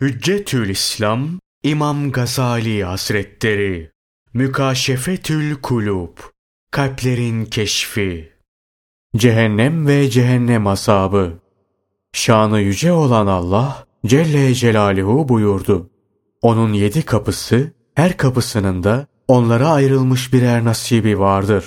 Hüccetül İslam İmam Gazali Hazretleri Mükaşefetül Kulub Kalplerin Keşfi Cehennem ve Cehennem Asabı Şanı yüce olan Allah Celle Celaluhu buyurdu. Onun yedi kapısı, her kapısının da onlara ayrılmış birer nasibi vardır.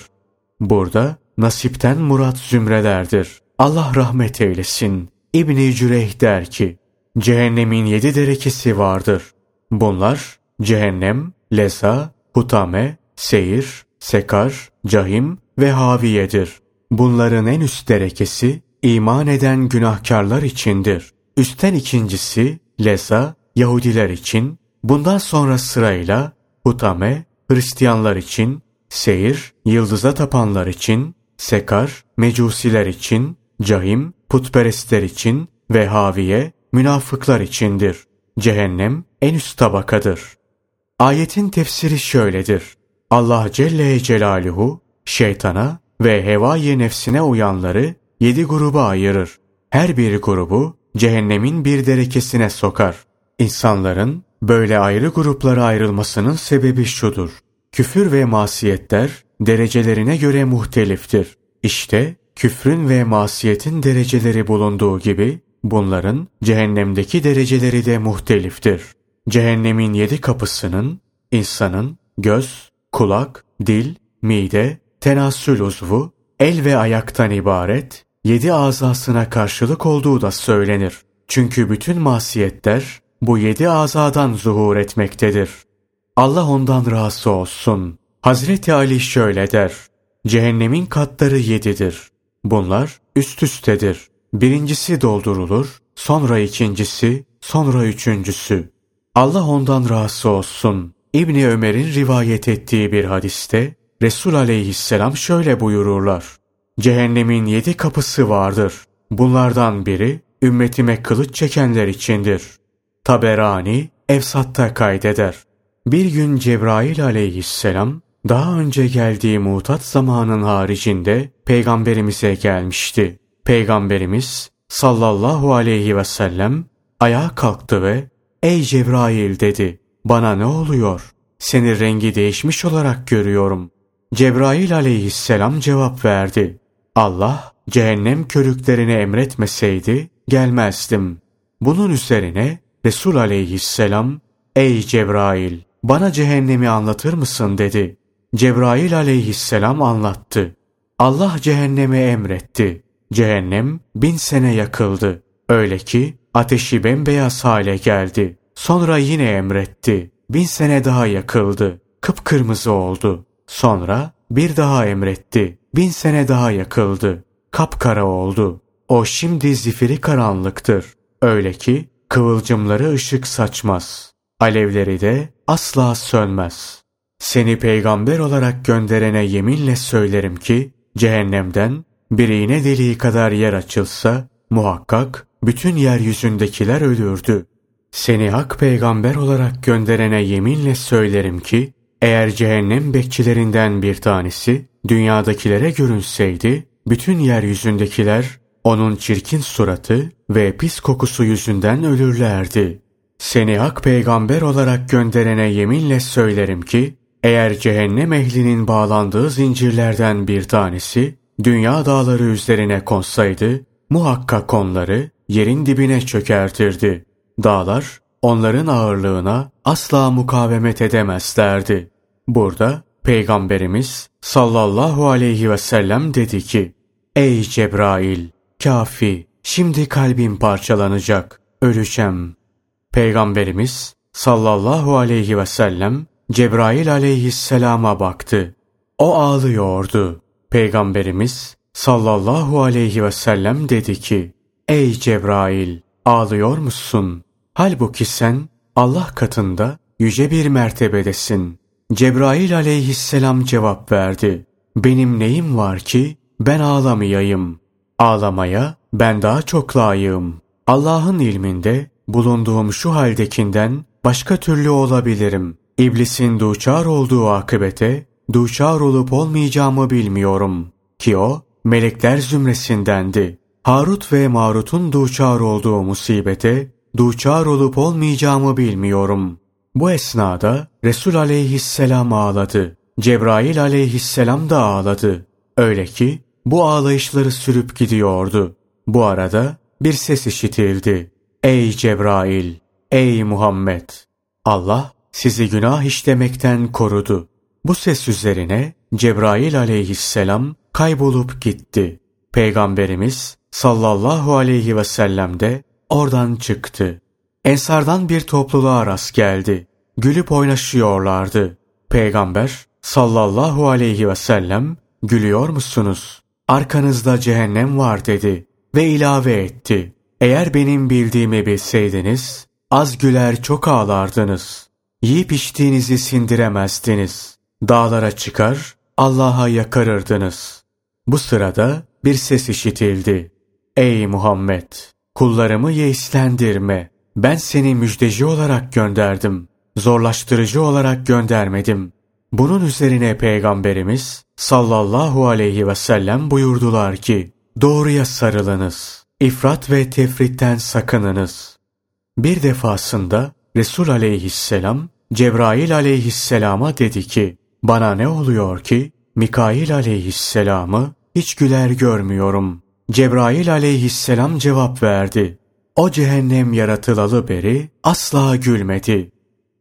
Burada nasipten murat zümrelerdir. Allah rahmet eylesin. İbni Cüreyh der ki, Cehennemin yedi derekesi vardır. Bunlar cehennem, leza, hutame, seyir, sekar, cahim ve haviyedir. Bunların en üst derekesi iman eden günahkarlar içindir. Üstten ikincisi leza, Yahudiler için, bundan sonra sırayla hutame, Hristiyanlar için, seyir, yıldıza tapanlar için, sekar, mecusiler için, cahim, putperestler için ve haviye, münafıklar içindir. Cehennem en üst tabakadır. Ayetin tefsiri şöyledir. Allah Celle Celaluhu şeytana ve hevai nefsine uyanları yedi gruba ayırır. Her bir grubu cehennemin bir derekesine sokar. İnsanların böyle ayrı gruplara ayrılmasının sebebi şudur. Küfür ve masiyetler derecelerine göre muhteliftir. İşte küfrün ve masiyetin dereceleri bulunduğu gibi Bunların cehennemdeki dereceleri de muhteliftir. Cehennemin yedi kapısının insanın göz, kulak, dil, mide, tenasül uzvu, el ve ayaktan ibaret yedi azasına karşılık olduğu da söylenir. Çünkü bütün masiyetler bu yedi azadan zuhur etmektedir. Allah ondan razı olsun. Hazreti Ali şöyle der. Cehennemin katları yedidir. Bunlar üst üstedir. Birincisi doldurulur, sonra ikincisi, sonra üçüncüsü. Allah ondan razı olsun. İbni Ömer'in rivayet ettiği bir hadiste Resul aleyhisselam şöyle buyururlar. Cehennemin yedi kapısı vardır. Bunlardan biri ümmetime kılıç çekenler içindir. Taberani Efsat'ta kaydeder. Bir gün Cebrail aleyhisselam daha önce geldiği mutat zamanın haricinde peygamberimize gelmişti. Peygamberimiz sallallahu aleyhi ve sellem ayağa kalktı ve ''Ey Cebrail'' dedi. ''Bana ne oluyor? Seni rengi değişmiş olarak görüyorum.'' Cebrail aleyhisselam cevap verdi. Allah cehennem körüklerini emretmeseydi gelmezdim. Bunun üzerine Resul aleyhisselam ''Ey Cebrail bana cehennemi anlatır mısın?'' dedi. Cebrail aleyhisselam anlattı. Allah cehennemi emretti. Cehennem bin sene yakıldı. Öyle ki ateşi bembeyaz hale geldi. Sonra yine emretti. Bin sene daha yakıldı. Kıpkırmızı oldu. Sonra bir daha emretti. Bin sene daha yakıldı. Kapkara oldu. O şimdi zifiri karanlıktır. Öyle ki kıvılcımları ışık saçmaz. Alevleri de asla sönmez. Seni peygamber olarak gönderene yeminle söylerim ki cehennemden bir iğne deliği kadar yer açılsa muhakkak bütün yeryüzündekiler ölürdü. Seni hak peygamber olarak gönderene yeminle söylerim ki eğer cehennem bekçilerinden bir tanesi dünyadakilere görünseydi bütün yeryüzündekiler onun çirkin suratı ve pis kokusu yüzünden ölürlerdi. Seni hak peygamber olarak gönderene yeminle söylerim ki eğer cehennem ehlinin bağlandığı zincirlerden bir tanesi dünya dağları üzerine konsaydı, muhakkak onları yerin dibine çökertirdi. Dağlar onların ağırlığına asla mukavemet edemezlerdi. Burada Peygamberimiz sallallahu aleyhi ve sellem dedi ki, Ey Cebrail, kafi, şimdi kalbim parçalanacak, öleceğim. Peygamberimiz sallallahu aleyhi ve sellem Cebrail aleyhisselama baktı. O ağlıyordu. Peygamberimiz sallallahu aleyhi ve sellem dedi ki, Ey Cebrail ağlıyor musun? Halbuki sen Allah katında yüce bir mertebedesin. Cebrail aleyhisselam cevap verdi. Benim neyim var ki ben ağlamayayım. Ağlamaya ben daha çok layığım. Allah'ın ilminde bulunduğum şu haldekinden başka türlü olabilirim. İblisin duçar olduğu akıbete duçar olup olmayacağımı bilmiyorum. Ki o melekler zümresindendi. Harut ve Marut'un duçar olduğu musibete duçar olup olmayacağımı bilmiyorum. Bu esnada Resul aleyhisselam ağladı. Cebrail aleyhisselam da ağladı. Öyle ki bu ağlayışları sürüp gidiyordu. Bu arada bir ses işitildi. Ey Cebrail! Ey Muhammed! Allah sizi günah işlemekten korudu. Bu ses üzerine Cebrail aleyhisselam kaybolup gitti. Peygamberimiz sallallahu aleyhi ve sellem de oradan çıktı. Ensardan bir topluluğa rast geldi. Gülüp oynaşıyorlardı. Peygamber sallallahu aleyhi ve sellem gülüyor musunuz? Arkanızda cehennem var dedi ve ilave etti. Eğer benim bildiğimi bilseydiniz az güler çok ağlardınız. Yiyip içtiğinizi sindiremezdiniz. Dağlara çıkar Allah'a yakarırdınız. Bu sırada bir ses işitildi. Ey Muhammed! Kullarımı yeislendirme. Ben seni müjdeci olarak gönderdim. Zorlaştırıcı olarak göndermedim. Bunun üzerine Peygamberimiz sallallahu aleyhi ve sellem buyurdular ki, doğruya sarılınız. İfrat ve tefritten sakınınız. Bir defasında Resul aleyhisselam Cebrail aleyhisselama dedi ki, bana ne oluyor ki Mikail aleyhisselamı hiç güler görmüyorum. Cebrail aleyhisselam cevap verdi. O cehennem yaratılalı beri asla gülmedi.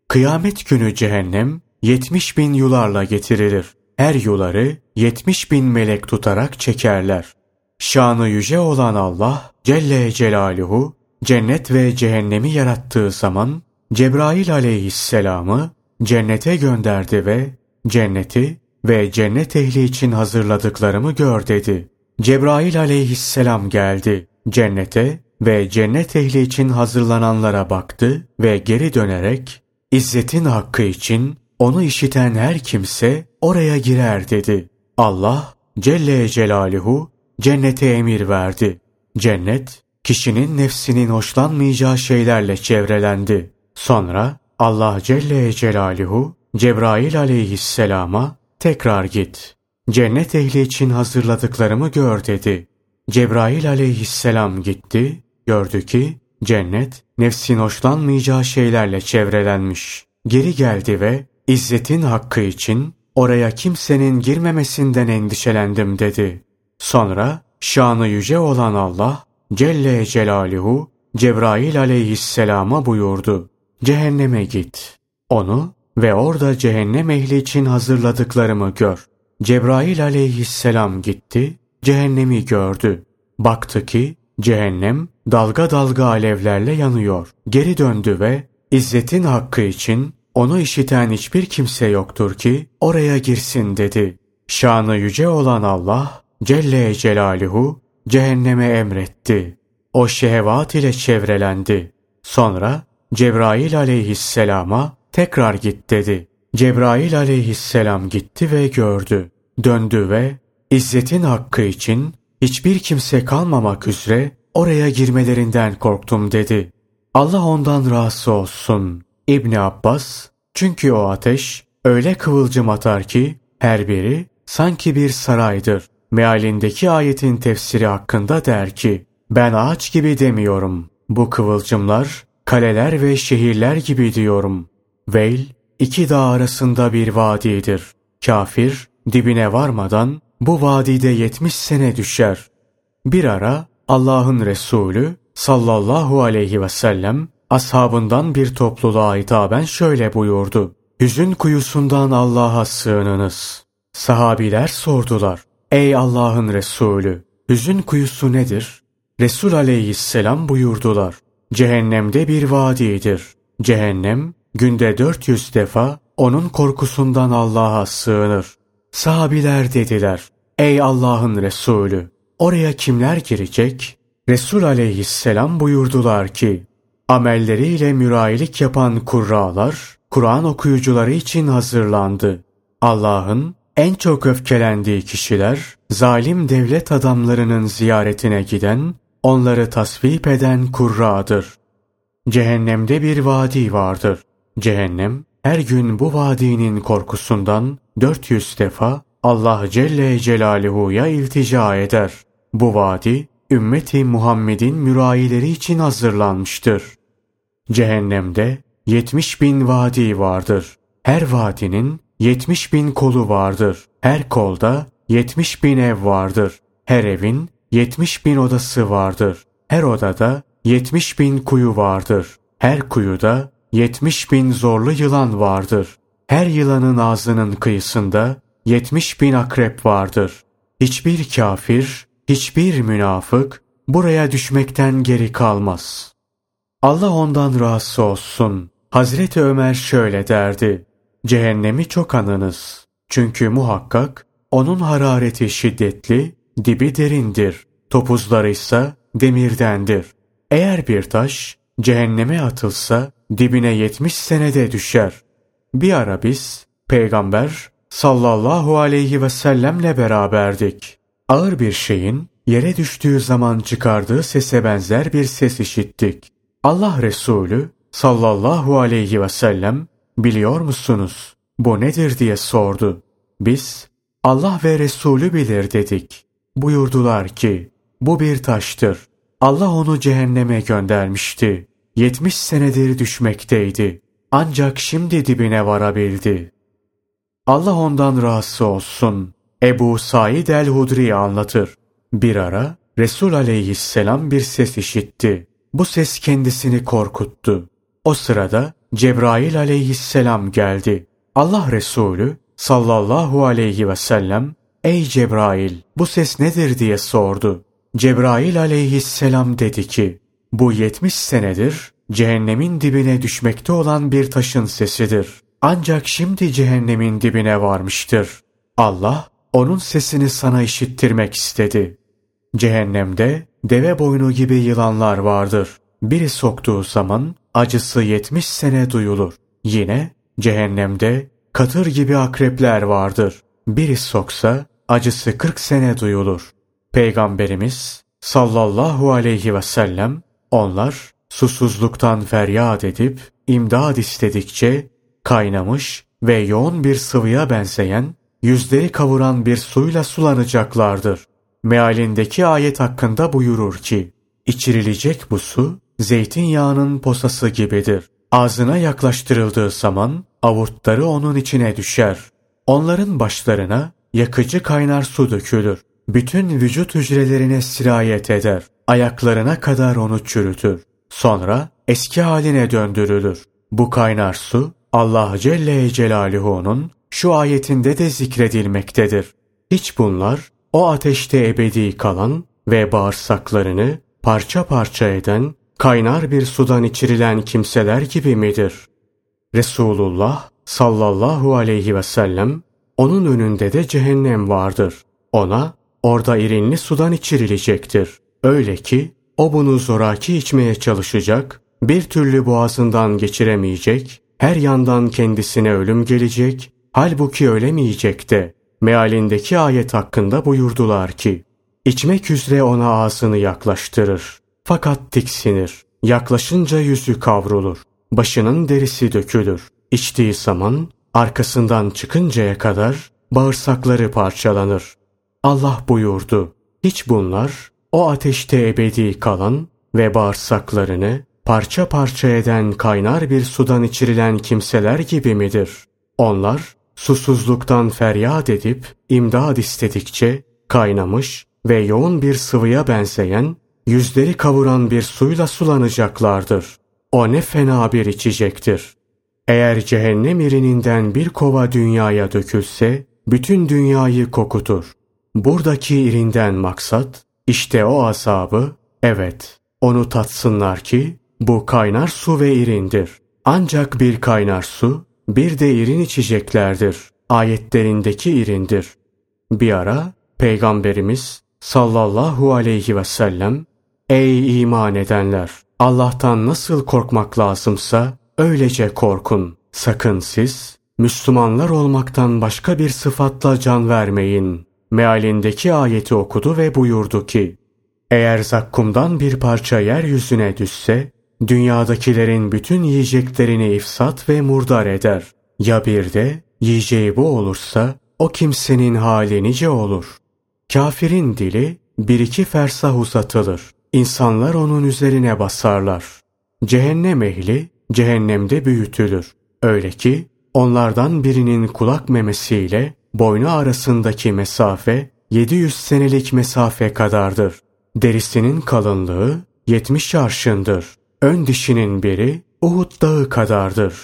Kıyamet günü cehennem yetmiş bin yularla getirilir. Her yuları yetmiş bin melek tutarak çekerler. Şanı yüce olan Allah Celle Celaluhu cennet ve cehennemi yarattığı zaman Cebrail aleyhisselamı cennete gönderdi ve cenneti ve cennet ehli için hazırladıklarımı gör dedi. Cebrail aleyhisselam geldi cennete ve cennet ehli için hazırlananlara baktı ve geri dönerek İzzetin hakkı için onu işiten her kimse oraya girer dedi. Allah Celle Celaluhu cennete emir verdi. Cennet kişinin nefsinin hoşlanmayacağı şeylerle çevrelendi. Sonra Allah Celle Celaluhu Cebrail aleyhisselama tekrar git. Cennet ehli için hazırladıklarımı gör dedi. Cebrail aleyhisselam gitti, gördü ki cennet nefsin hoşlanmayacağı şeylerle çevrelenmiş. Geri geldi ve İzzetin hakkı için oraya kimsenin girmemesinden endişelendim dedi. Sonra şanı yüce olan Allah Celle Celaluhu Cebrail aleyhisselama buyurdu. Cehenneme git. Onu ve orada cehennem ehli için hazırladıklarımı gör. Cebrail aleyhisselam gitti, cehennemi gördü. Baktı ki cehennem dalga dalga alevlerle yanıyor. Geri döndü ve İzzetin hakkı için onu işiten hiçbir kimse yoktur ki oraya girsin dedi. Şanı yüce olan Allah Celle Celaluhu cehenneme emretti. O şehvat ile çevrelendi. Sonra Cebrail aleyhisselama tekrar git dedi. Cebrail aleyhisselam gitti ve gördü. Döndü ve İzzetin hakkı için hiçbir kimse kalmamak üzere oraya girmelerinden korktum dedi. Allah ondan razı olsun. İbni Abbas, çünkü o ateş öyle kıvılcım atar ki her biri sanki bir saraydır. Mealindeki ayetin tefsiri hakkında der ki, ben ağaç gibi demiyorum. Bu kıvılcımlar kaleler ve şehirler gibi diyorum. Veil, iki dağ arasında bir vadidir. Kafir, dibine varmadan bu vadide yetmiş sene düşer. Bir ara Allah'ın Resulü sallallahu aleyhi ve sellem ashabından bir topluluğa hitaben şöyle buyurdu. Hüzün kuyusundan Allah'a sığınınız. Sahabiler sordular. Ey Allah'ın Resulü, hüzün kuyusu nedir? Resul aleyhisselam buyurdular. Cehennemde bir vadidir. Cehennem günde 400 defa onun korkusundan Allah'a sığınır. Sahabiler dediler, ey Allah'ın Resulü, oraya kimler girecek? Resul aleyhisselam buyurdular ki, amelleriyle mürayilik yapan kurralar, Kur'an okuyucuları için hazırlandı. Allah'ın en çok öfkelendiği kişiler, zalim devlet adamlarının ziyaretine giden, onları tasvip eden kurradır. Cehennemde bir vadi vardır. Cehennem her gün bu vadinin korkusundan 400 defa Allah Celle Celaluhu'ya iltica eder. Bu vadi ümmeti Muhammed'in mürayileri için hazırlanmıştır. Cehennemde yetmiş bin vadi vardır. Her vadinin yetmiş bin kolu vardır. Her kolda yetmiş bin ev vardır. Her evin yetmiş bin odası vardır. Her odada yetmiş bin kuyu vardır. Her kuyuda yetmiş bin zorlu yılan vardır. Her yılanın ağzının kıyısında yetmiş bin akrep vardır. Hiçbir kafir, hiçbir münafık buraya düşmekten geri kalmaz. Allah ondan razı olsun. Hazreti Ömer şöyle derdi. Cehennemi çok anınız. Çünkü muhakkak onun harareti şiddetli, dibi derindir. Topuzları ise demirdendir. Eğer bir taş cehenneme atılsa dibine yetmiş senede düşer. Bir ara biz peygamber sallallahu aleyhi ve sellemle beraberdik. Ağır bir şeyin yere düştüğü zaman çıkardığı sese benzer bir ses işittik. Allah Resulü sallallahu aleyhi ve sellem biliyor musunuz bu nedir diye sordu. Biz Allah ve Resulü bilir dedik. Buyurdular ki bu bir taştır. Allah onu cehenneme göndermişti. Yetmiş senedir düşmekteydi. Ancak şimdi dibine varabildi. Allah ondan razı olsun. Ebu Said el-Hudri anlatır. Bir ara Resul aleyhisselam bir ses işitti. Bu ses kendisini korkuttu. O sırada Cebrail aleyhisselam geldi. Allah Resulü sallallahu aleyhi ve sellem Ey Cebrail bu ses nedir diye sordu. Cebrail aleyhisselam dedi ki bu yetmiş senedir cehennemin dibine düşmekte olan bir taşın sesidir. Ancak şimdi cehennemin dibine varmıştır. Allah onun sesini sana işittirmek istedi. Cehennemde deve boynu gibi yılanlar vardır. Biri soktuğu zaman acısı yetmiş sene duyulur. Yine cehennemde katır gibi akrepler vardır. Biri soksa acısı kırk sene duyulur. Peygamberimiz sallallahu aleyhi ve sellem onlar susuzluktan feryat edip imdad istedikçe kaynamış ve yoğun bir sıvıya benzeyen, yüzleri kavuran bir suyla sulanacaklardır. Mealindeki ayet hakkında buyurur ki, içirilecek bu su, zeytinyağının posası gibidir. Ağzına yaklaştırıldığı zaman avurtları onun içine düşer. Onların başlarına yakıcı kaynar su dökülür. Bütün vücut hücrelerine sirayet eder. Ayaklarına kadar onu çürütür. Sonra eski haline döndürülür. Bu kaynar su Allah Celle Celaluhu'nun şu ayetinde de zikredilmektedir. Hiç bunlar o ateşte ebedi kalan ve bağırsaklarını parça parça eden kaynar bir sudan içirilen kimseler gibi midir? Resulullah sallallahu aleyhi ve sellem onun önünde de cehennem vardır. Ona orada irinli sudan içirilecektir. Öyle ki o bunu zoraki içmeye çalışacak, bir türlü boğazından geçiremeyecek, her yandan kendisine ölüm gelecek, halbuki ölemeyecek de. Mealindeki ayet hakkında buyurdular ki, içmek üzere ona ağzını yaklaştırır. Fakat tiksinir. Yaklaşınca yüzü kavrulur. Başının derisi dökülür. İçtiği zaman arkasından çıkıncaya kadar bağırsakları parçalanır. Allah buyurdu. Hiç bunlar o ateşte ebedi kalan ve bağırsaklarını parça parça eden kaynar bir sudan içirilen kimseler gibi midir? Onlar susuzluktan feryat edip imdad istedikçe kaynamış ve yoğun bir sıvıya benzeyen, yüzleri kavuran bir suyla sulanacaklardır. O ne fena bir içecektir. Eğer cehennem irininden bir kova dünyaya dökülse, bütün dünyayı kokutur. Buradaki irinden maksat, işte o azabı, evet, onu tatsınlar ki, bu kaynar su ve irindir. Ancak bir kaynar su, bir de irin içeceklerdir. Ayetlerindeki irindir. Bir ara Peygamberimiz sallallahu aleyhi ve sellem Ey iman edenler! Allah'tan nasıl korkmak lazımsa öylece korkun. Sakın siz Müslümanlar olmaktan başka bir sıfatla can vermeyin. Mealindeki ayeti okudu ve buyurdu ki Eğer zakkumdan bir parça yeryüzüne düşse dünyadakilerin bütün yiyeceklerini ifsat ve murdar eder. Ya bir de yiyeceği bu olursa o kimsenin hali nice olur. Kafirin dili bir iki fersah uzatılır. İnsanlar onun üzerine basarlar. cehennem ehli cehennemde büyütülür. Öyle ki onlardan birinin kulak memesiyle boynu arasındaki mesafe 700 senelik mesafe kadardır. Derisinin kalınlığı 70 arşındır. Ön dişinin biri Uhud dağı kadardır.